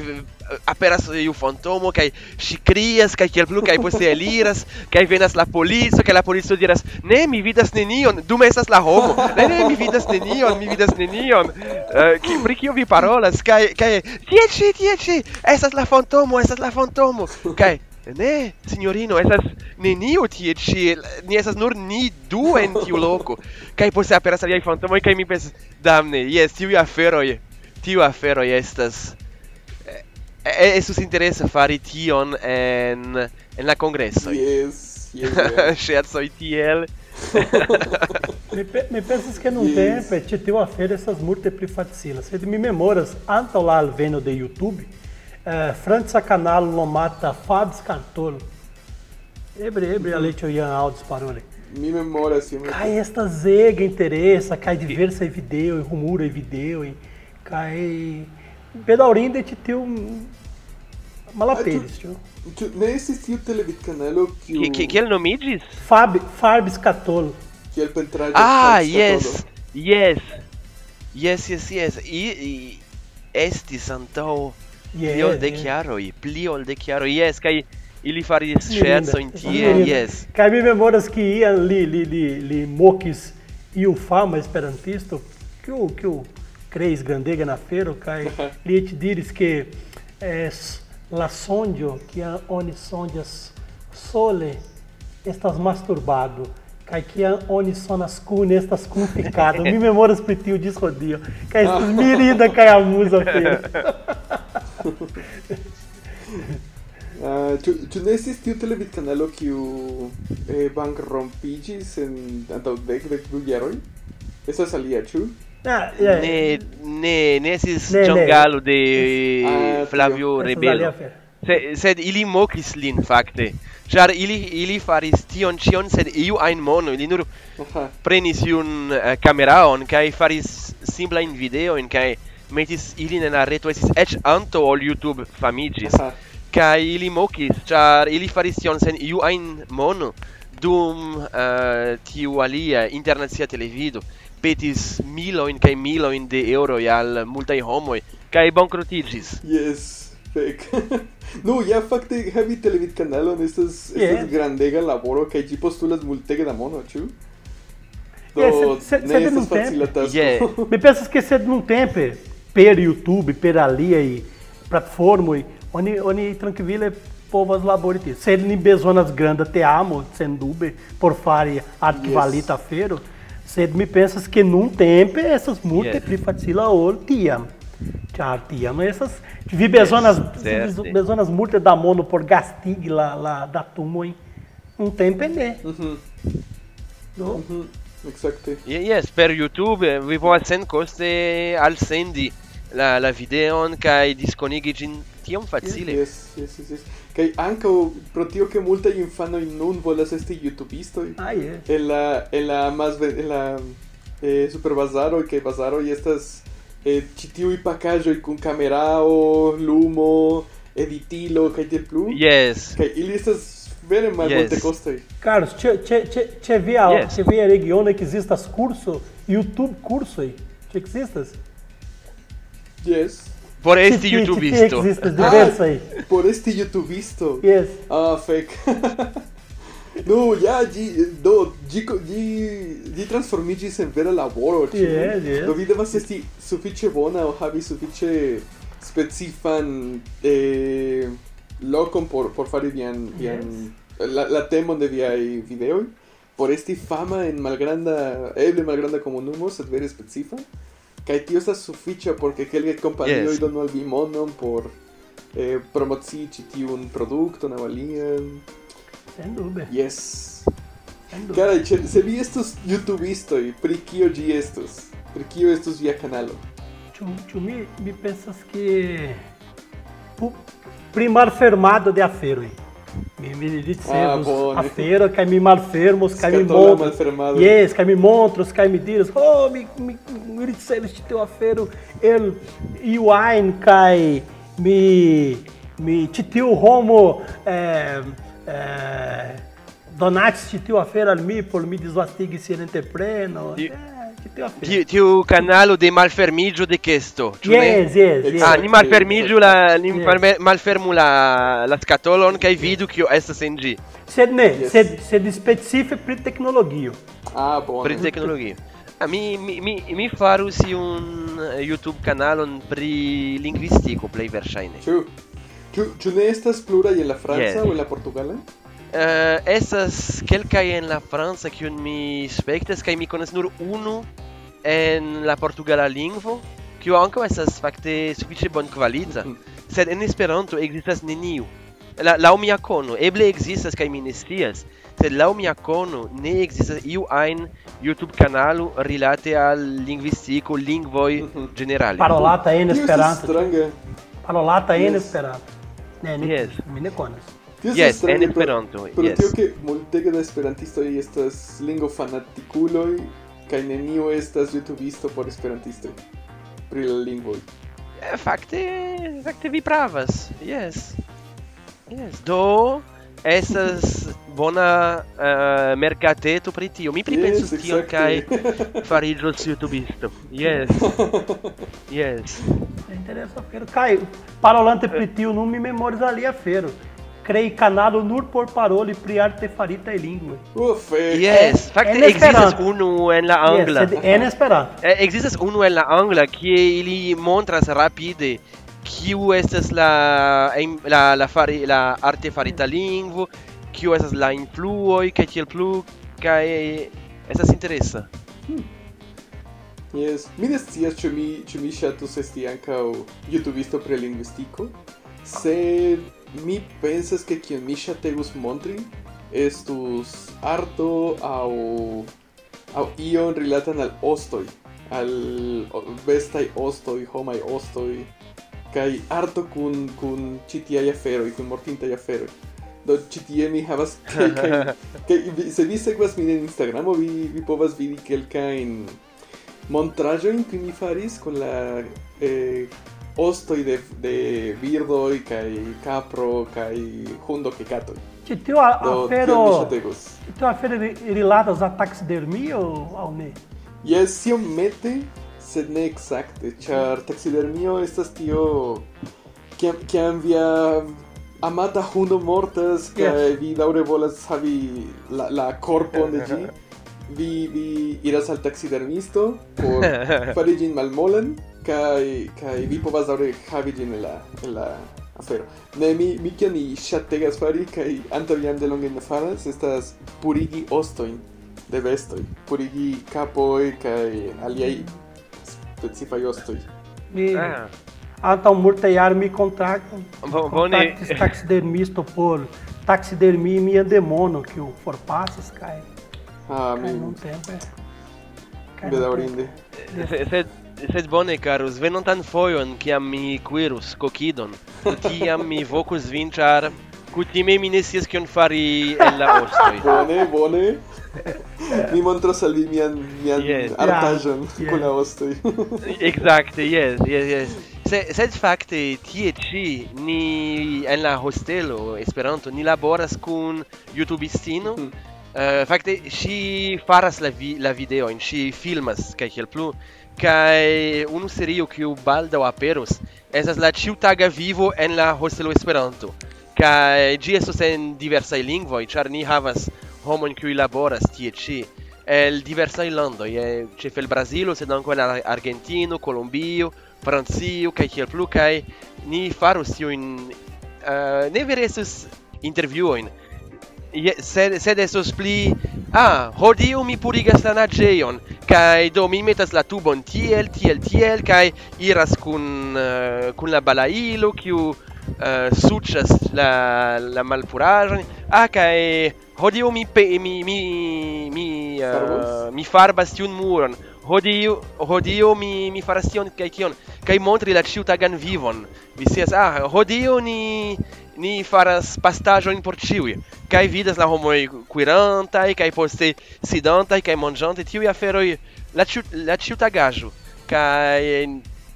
aperas iu fantomo kaj ŝi krias kaj kiel plu kaj poste eliras kaj venas la polico kaj la polico diras ne mi vidas nenion dume estas la homo. Ne ne mi vidas nenion mi vidas nenion. Uh, ki, pri kio vi parolas? Kaj kaj tie ĉi tie ĉi estas la fantomo estas la fantomo. Kaj Ne, signorino, estas neniu tie ĉi, ni estas nur ni du en tiu loko. Kaj poste aperas aliaj fantomoj kaj mi pensas, damne, jes, tiuj aferoj, tiu aferoj estas eso se interessa fari tion en en la congreso. Yes, yes. Scherzo ITL. me, pe me pensas que não yes. tempo ci teu a fare essas multiple facilas. Sed mi memoras antaŭ la alveno de YouTube, eh, Franca canalo lomata Fabs Cantolo. Ebre, ebre, mm-hmm. mm. aleccio ian audis parole. Mi memoras. Si, Cai esta zega interessa, cai diversa e video, e rumura e video, e cai bedaurindet til malaperis, é, tio. Nem assisti é o Televit Canelo que o... Que, que ele não me diz? Fab, Fab Scatolo. Que ele pra entrar... Ah, yes, yes. Yes, yes, yes. E i estis antaŭ yeah, pli ol de yeah. jaroj, pli ol dek jaroj. Yes, kaj ili faris ŝercojn tie, yes. Kaj mi memoras ke iam li li li li mokis o fama esperantisto que o que o creis grandega na feira, cai *laughs* Lhe te dires que es la sondio, que é oni sondias sole, estás masturbado, cai que é oni sonas cun, estas complicado. Me *laughs* mi memoras pritio disrodio, cai estas mirida cai a musa fero. Uh, *laughs* ah, tu, tu ne assistiu televidcanalo kiu eh, bankrompiĝis en antaŭ dek dek du jaroj? Estas alia, ĉu? Ah, yeah. Ne ne ne esis ne, Giangallo de ah, Flavio Rebello. Se, sed ili mokis lin fakte. Ĉar ili ili faris tion ĉion sed iu ajn mono, ili nur prenis iun uh, kameraon kaj faris simplajn videojn kaj metis ilin en la reto estis eĉ antaŭ ol YouTube famiĝis. Kaj ili mokis, ĉar ili faris tion sen iu ajn mono dum uh, tiu alia internacia televido petis miloin kai miloin de euro al i homoi kai bankrotigis yes fek *laughs* no ja fakte havi televid kanalon estas yeah. estas grandega laboro kaj ĝi postulas multege da mono ĉu do yeah, sed, sed, ne estas facila tasko yeah. *laughs* mi pensas ke sed nuntempe per YouTube per aliaj platformoj oni oni trankvile povas labori tie. Se ni bezonas granda te amo, sendube, por fari ad yes. fero, sed mi pensas que num tempo essas multe Yes. pli facila ol tiam. Ĉar tiam estas vi bezonas vi bezonas multe da mono por gastigi la la datumojn. Num tempo ne. Mhm, Do, mhm, Exacte. Ye- Yes, per YouTube eh, vi povas senkoste alsendi la, la videon kaj diskonigi ĝin tiom facile. Yes, yes, yes, yes. Kaj ankaŭ pro tio ke multaj infanoj nun volas esti YouTubistoj. Ah, yeah. En la en la mas en la eh, superbazaro kaj bazaro estas eh, ĉi tiuj pakaĵoj kun kamerao, lumo, editilo kaj tiel plu. Yes. Kaj ili estas vere malmulte yes. costoj. Carlos, c'è c'è c'è via yes. c'è via regione que existas curso YouTube curso aí. C'è existas? Yes. Por c'è YouTubisto. existas diversa aí. Por este youtubisto. Yes. Ah, fake. *laughs* no, ja, ĝi do ĝi ko- ĝi ĝi transformiĝis en vera laboro, ĉu? Yes, yes. Do vi devas esti sufiĉe bona aŭ havi sufiĉe specifan eh, lokon por por fari vian vian la, la temon de viaj videoj por esti fama en malgranda eble malgranda komunumo sed vere specifa Kaiti usa su ficha porque Helge Compagnie yes. donò al Bimonon por eh, promozici un prodotto, una valia. Sem dúvida. Yes. Sem. Cara, se vi estos youtubisto e priquio de estos. Priquio estos via canalo. Tu, me, me pensas que... Primar fermado de afero, hein? Eh. Ah, oh, mi, mi dicemos, ah, afero, cai mi malfermos, cai mi montros. Yes, cai cai diros. Oh, ricevis ĉi tiu afero el ajn kaj mi mi ĉi tiu homo eh, eh, donacis ĉi tiu afero al mi por mi disvastigi sian entrepreno. Ti- Eh, ĉi tiu canalo de malfermiĝo de kesto, ĉu ne? Yes, yes, yes. Ah, ni malfermiĝu la ni Yes. malfermu la la skatolon kaj vidu kio estas en ĝi Sed ne, Yes. sed, sed specife pri teknologio. Ah, bone. pri teknologio. Ah, mi, mi, mi, mi farus iun eh, YouTube kanalon pri lingvistiko plej verŝajne. Ĉu ĉu ĉu ne estas pluraj en la franca yes. aŭ en la portugala? Uh, estas kelkaj en la franca kiun mi spektas kaj mi konas nur unu en la portugala lingvo, kiu ankaŭ estas fakte sufiĉe bonkvalita, mm. sed en Esperanto ekzistas neniu. La, laŭ mia kono, eble ekzistas kaj mi ne scias, sed laŭ mia kono ne ekzistas iu ajn YouTube kanalo rilate al lingvistiko, lingvoj ĝenerale. Mhm. Parolata en Esperanto. Parolata en yes. Esperanto. Ne, ne, yes. mi ne konas. Tio yes, en Esperanto. Pro, pro yes. tio ke multege da esperantistoj estas lingvofanatikuloj kaj neniu estas YouTubisto por esperantistoj pri la lingvoj. Eh, fakte, fakte vi pravas. Yes. Yes, do estas bona uh, merkateto pri tio. Mi pripensus Yes, tion exactly. *laughs* fariĝos YouTubisto. Yes. yes. É interessante. Fero. Caio, parolante pri tio, não me a fero. crei canalo nur por paroli pri artefarita e lingue. Uff, eh, Yes, Eh, fakte ekzistas unu en la angla. Yes, en Esperanto. Eh, Existas unu en la angla kie ili montras rapide kiu estas la la la fari la arte farita lingvo kiu estas la influoj kaj tiel plu kaj estas interesa. Hmm. Yes, mi ne scias ĉu mi ĉu mi ŝatus esti ankaŭ jutubisto pri lingvistiko, sed mi pensas ke kion mi ŝategus montri estus arto aŭ aŭ ion rilatan al ostoj, al bestaj ostoj, homaj ostoj, kai arto kun kun citia afero kun mortinta afero do citie mi havas *laughs* kai kai se vi sekvas min en Instagramo vi vi povas vidi kelkajn montraĵojn kiuj mi faris kun la eh, ostoj de de birdoj kaj kapro kaj hundo kaj katoj. Ĉi tiu afero tio afero rilatas al taksidermio aŭ ne? Jes, iomete sed ne exacte, char taxidermio estas tio kiam kiam via amata hundo mortas yes. kaj vi daŭre volas havi la la korpon de ĝi *laughs* vi vi iras al taxidermisto por fari ĝin malmolan kaj kaj vi povas daŭre havi ĝin en la en la afero ne mi mi kion ni ŝategas fari kaj antaŭ jam delonge ne faras estas purigi ostojn de bestoj purigi kapoj kaj aliaj dețipăiostui. Bine. É. Antal ah, tá multe iar mi contract contract taxidermistul *laughs* por taxidermia mi demonul que o forpasis cai. Ah, mi. Nu tempo. Cai da orinde. Sed sed bone carus venontan foion kiam mi quirus cocidon, kiam mi vocus vincar Kutime mi ne scias kion fari en la ostoj. *laughs* bone, bone. mi montros al vi mian, mian yes. artaĵon yeah. kun la ostoj. *laughs* Exacte, yes, yes, yes. Se, sed fakte tie ĉi ni en la hostelo Esperanto ni laboras kun YouTubeistino. Mm. Uh, eh, fakte ŝi faras la vi la videojn, ŝi filmas kaj kiel plu kaj unu serio kiu baldaŭ aperos estas la ĉiutaga vivo en la hostelo Esperanto kai gi estos en diversaj lingvoj ĉar ni havas homojn kiuj laboras tie ĉi el diversaj landoj ĉefe el Brazilo sed ankaŭ el Argentino, Kolombio, Francio kaj kiel plu kaj ni farus tiujn uh, ne vere estos intervjuojn. Sed sed estos pli ah hodiu mi purigas la naĝejon kaj do mi metas la tubon tiel tiel tiel kaj iras kun uh, kun la balailo kiu Eh, uh, succas la la malpuraĵon ah kaj hodiaŭ mi pe, mi mi mi uh, mi farbas tiun muron. Hodiaŭ hodiaŭ mi mi faras tion kaj kion. Kaj montri la ĉiutagan vivon. Vi scias ah hodiaŭ ni ni faras pastaĵojn por ĉiuj. Kaj vidas la homoj kuirantaj kaj poste sidantaj kaj manĝantaj tiuj aferoj. La ĉiu la ĉiutagaĵo. Kaj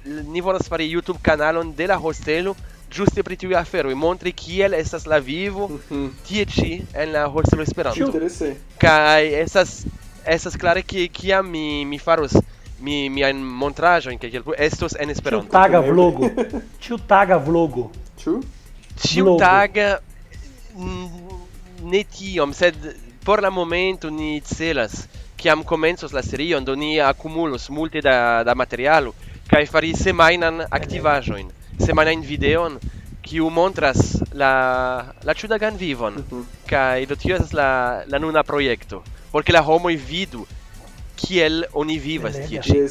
ni volas fari YouTube kanalon de la hostelo. Giuste pri tiuj aferoj montri kiel estas la vivo mm -hmm. tie ĉi en la hostelo Esperanto. Kaj estas estas klare ki kiam mi mi faros mi mi en in en kiel estos en Esperanto. Ĉu taga vlogo? Ĉu taga vlogo? Ĉu? Ĉu taga ne tiom, sed por la momento ni celas kiam komencos la serion do ni akumulos multe da da materialo kaj faris semajnan aktivaĵojn semanajn videon kiu montras la la ĉudagan vivon. Mm -hmm. kaj do tio estas la la nuna projekto. Por ke la homoj vidu kiel oni vivas tie ĉi.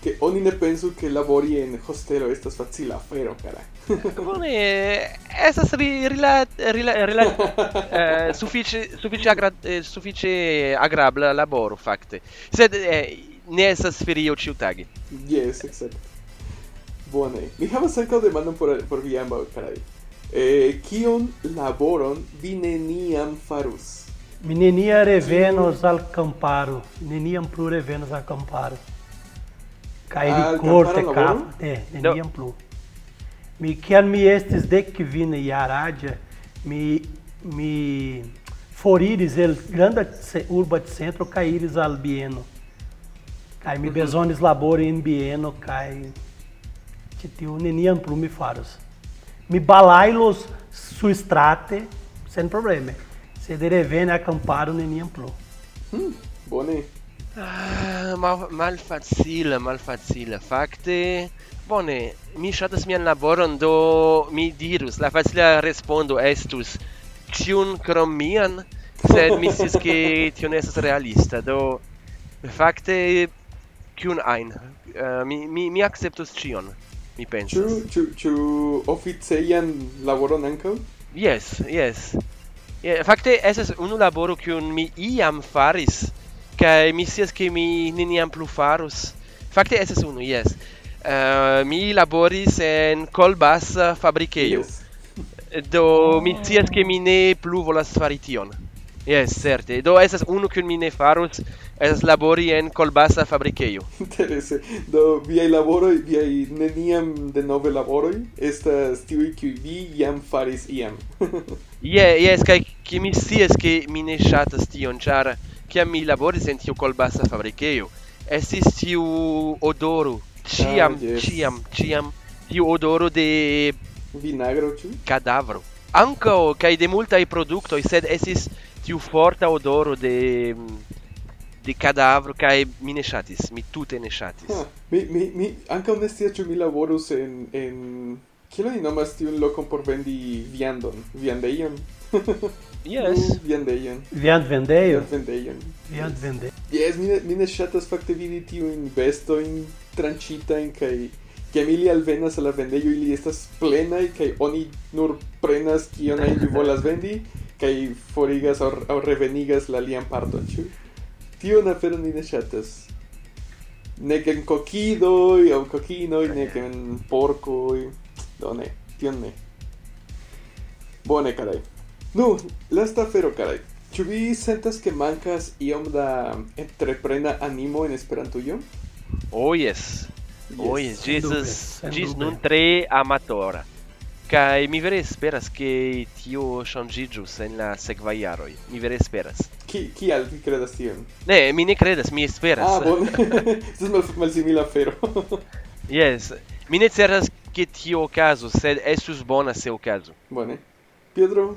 ke oni ne pensu ke labori en hostelo estas facila afero cara *laughs* bone estas ri, rila rila, rila, *laughs* eh, sufiĉe sufiĉe agra, eh, sufiĉe agrabla laboro fakte. Sed eh, ne estas ferio ĉiutage. Yes exact Bone. Mi havas ankaŭ demandon por, por vi ambaŭ, carai. Eh, kion laboron vi neniam farus? Mi nenia revenos al camparo. Neniam plu revenos al camparo. Kaj camparo kapo. laboro? Ne, neniam plu. Mi kiam mi estis dek kvin jaraĝa, mi mi foriris el granda urba centro kaj iris al Bieno. Kaj mi bezonis labori en Bieno kaj ci tiu neniam plu mi faros. Mi balailos sustrate sen probleme. Se derevene acamparo neniam plu. Hmm, bone. Ah, mal, malfacile, malfacile. Fakte, bone, mi ŝatas mian laboron, do mi dirus, la facila respondo estus tiun krom mian, sed mi scias ke tio ne estas realista, do fakte kiun ajn. Uh, mi mi mi acceptus ĉion mi penso. Ĉu ĉu ĉu oficejan laboron ankaŭ? Yes, yes. Yeah, fakte estas unu laboro kiun mi iam faris kaj mi scias ke mi neniam plu farus. Fakte estas unu, yes. Uh, mi laboris en colbas fabrikejo. Yes. Do mi scias ke mi ne plu volas fari tion. Yes, certe. Do estas unu kiun mi ne farus, estas labori en kolbasa fabrikejo. *laughs* Interese. Do viaj laboroj, viaj neniam denove laboroj estas tiuj kiuj vi jam faris iam. *laughs* yeah, yes, kaj ke mi scias ke mi ne ŝatas tion, ĉar kiam mi laboris en tiu kolbasa fabrikejo, estis tiu odoro, ĉiam, ah, yes. ĉiam, ĉiam tiu odoro de vinagro ĉu? Kadavro. Ankaŭ kaj de multaj produktoj, sed estis tiu forta odoro de de cadavro kai mi ne shatis, mi tute ne shatis. Ah, mi mi mi anche un estia mi laborus en en Kilo ni nomas tiun lokon por vendi viandon, viandejon. *laughs* yes. Uh, viandejon. Viand vendejo. Vendejon. Viand vendejo. Yes, mi ne, mi ne ŝatas fakte vidi tiujn bestojn tranĉitajn kaj kiam ili alvenas al la vendejo ili estas plenaj kaj oni nur prenas kion *laughs* ili volas vendi kaj forigas aŭ revenigas la lian parton, ĉu? Tion aferon mi ne ŝatas. Nek en kokidoj aŭ kokinoj, nek en porkoj. Do ne, tion ne. Bone, carai. Nu, lasta afero, carai. Ĉu vi sentas ke mankas iom da entreprena animo en Esperantujo? Oh yes. Oh yes, ĝis dube. nun tre amatora. Kai mi vere esperas ke tio ŝanĝiĝus en la sekvaj jaroj. Mi vere esperas. Ki kial vi kredas tion? Ne, mi ne kredas, mi esperas. Ah, bone. *laughs* Estas mal malsimila afero. *laughs* yes, mi ne certas ke tio okazus, sed estus bona se okazu. Bone. Pietro,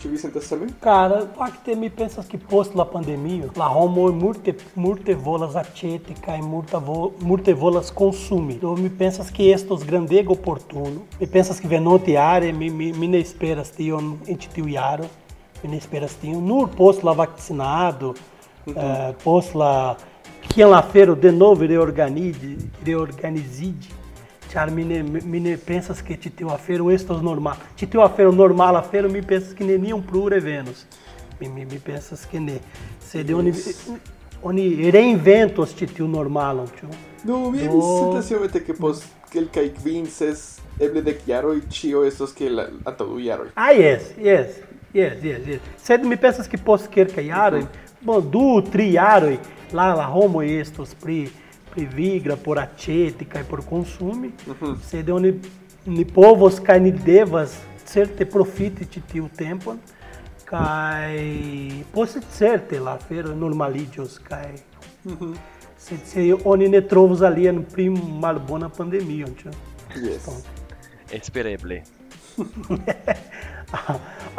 ĉu vi sentas same? Cara, fakte mi pensas que post la pandemio, la homo multe multe volas aĉeti kaj multa vo, multe volas konsumi. Do mi pensas que estos grandega oportuno. Mi pensas que venonte jare mi, mi, mi ne esperas tion en ĉi tiu jaro. Mi ne esperas tion nur post la vakcinado, eh, post la kiam la fero de novo reorganizi, reorganizidi. Ĉar mi ne, mi ne pensas ke ĉi tiu afero estos normal. Ĉi tiu afero normal afero mi pensas ke neniam plu revenos. Mi, mi, mi pensas ke ne. Sed oni oni reinventos ĉi tiu normalon, ĉu? Nu, mi Do- iomete ke post kelkaj kvin, ses, eble dek jaroj, ĉio estos kiel la- antaŭ du jaroj. Ah, yes, yes, yes, yes, yes. Sed mi pensas ke post kelkaj jaroj, bon, du, tri jaroj, la la homoj estos pli pli vigra por aĉeti kaj por konsumi. Sed oni ni povos kaj ni devas certe profiti ĉi tiu tempon kaj poste certe la afero normaliĝos kaj se, se oni ne trovos alian pli malbona pandemio, ĉu? Yes. Espereble. *laughs*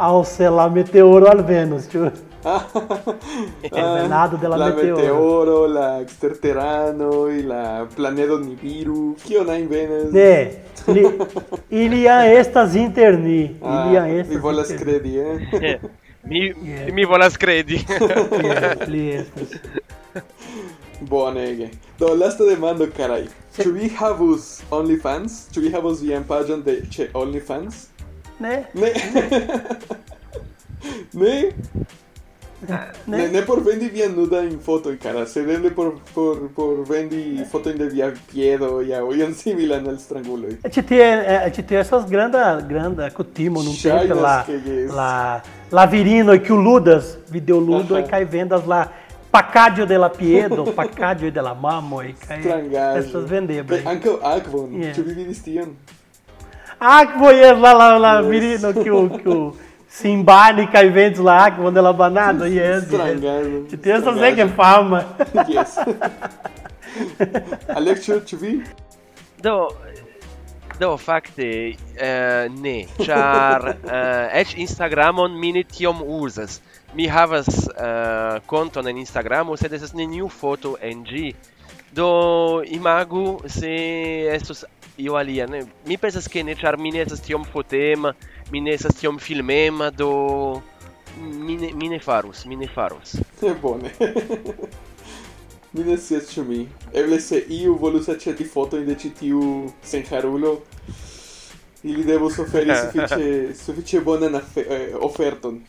Ao se la meteoro al Venus, ĉu? *laughs* Venado de la, la meteoro. meteoro. la exterterano y la planedo nibiru. Kio na invenas? Ne. Ili, ilia estas interni. Ah, ilia estas. Eh? Eh, mi volas interni. credi, eh? *laughs* mi, yeah. mi volas credi. yeah, li estas. Bonege. Do lasta demando, carai. Ĉu vi havus OnlyFans? Ĉu vi havus vian paĝon de ĉe OnlyFans? Ne. Ne. *laughs* ne. Ah, *laughs* ne, ne por vendi vian nudajn fotojn, kara, sed eble por, por, por vendi fotojn de via piedo ja ion similan al stranguloj. Ĉi tie eh, ĉi tie estas granda granda kutimo nuntempe la la la virinoj kiu e ludas videoludoj kaj e vendas la pacadio de la piedo, *laughs* pacadio de la mamoj kaj e estas vendeblaj. Ankaŭ akvon, ĉu vi vidis tion? Akvo je la la la virino kiu kiu *laughs* Simbani *laughs* e vento lá, quando ela banada, e yes, Estragando. Yes. Tem essas aí que é fama. Yes. Alex, ĉu vi? Do, do fakte uh, ne, char, uh, eh, eĉ Instagramon mi ne tiom uzas. Mi havas uh, konton en Instagramo, sed estas neniu foto en ĝi do imagu se estos io alia ne mi pensas ke ne ĉar mi ne estas tiom fotema mi ne estas tiom filmema do mi ne, mi ne farus mi ne farus *laughs* bone *laughs* Mi ne scias ĉu mi. Eble se iu volus aĉeti fotojn de ĉi tiu senharulo, ili devus oferi *laughs* sufiĉe sufiĉe bonan eh, oferton.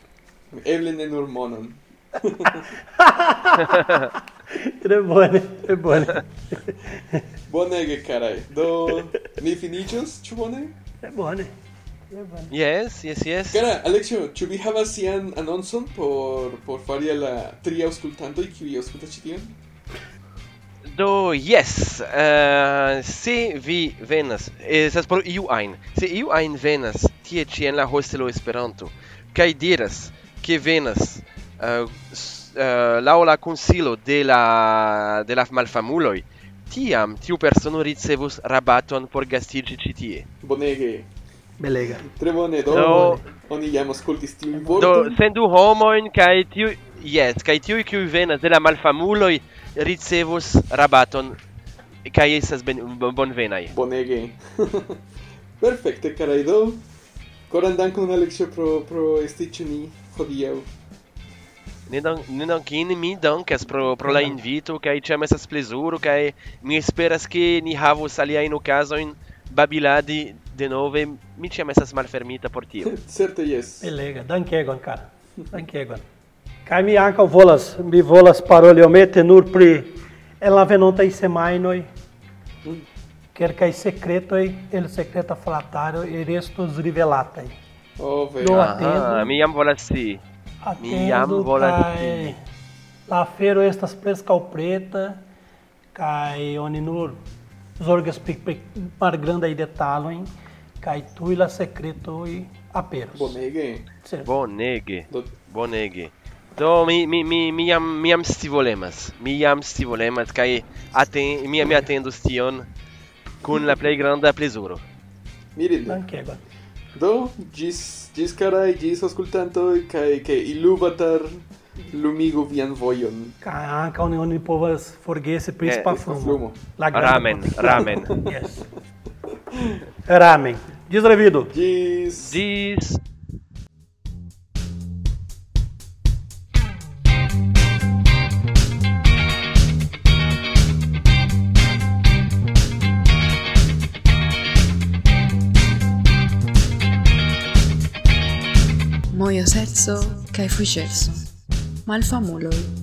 Eble ne nur monon. *laughs* tre bone, tre bone. Bonege, carai. Do, ni finiĝos, ĉu bone? Tre bone. Yes, yes, yes. Cara, Alexio, ĉu vi havas sian anoncon por por fari al la tri aŭskultantoj kiuj aŭskultas ĉi tion? Do, yes, eh, uh, se vi venas, eh, esas por iu ain. se iu ajn venas tie ci en la hostelo Esperanto kaj diras ke venas uh, uh, laŭ la konsilo de la de la malfamuloj tiam tiu persono ricevus rabaton por gastiĝi ĉi tie. Bonege. Belega. Tre bone, do, do oni jam aŭskultis tiujn vortojn. Do sendu homojn kaj tiu yes, kaj tiuj kiuj venas de la malfamuloj ricevus rabaton kaj estas ben, bonvenaj. Bonege. *laughs* Perfekte, kai do. Koran dankon Alexio pro pro esti ĉu ni hodiaŭ. Ne dank ne dankini mi dankas pro pro la invito kaj ĉiam estas plezuro kaj mi esperas ke ni havos aliajn okazojn babiladi denove mi ĉiam estas malfermita por tio. Certe jes. Belega. Dankegon, cara. Dankegon. Kai mi ankaŭ volas, mi volas paroliomete nur pri en la venontaj semajnoj kelkaj sekretoj el sekreta flataro restos rivelataj. Oh. Aha, atendo. mi jam volas scii. Atendo scii. La afero estas preskaŭ preta kaj oni nur zorgas malgrandaj detalojn kaj tuj la sekretoj aperos. Bonege. Certe. Bonege, Do, bonege. Do mi mi mi mi jam mi jam stivolemas. Mi jam stivolemas kaj aten mi mi atendos tion kun la plej granda plezuro. mirinde. Dankegon. Do, gis, Gis carai, gis ascoltantoi, cae che Iluvatar lumigu vian voion. Cae anca oni, oni povas forgese principa eh, eh frumo. La ramen, *laughs* ramen. yes. Ramen. Gis revido. Gis. Gis. moje sercu kajfuje sercu. Malfa muloj.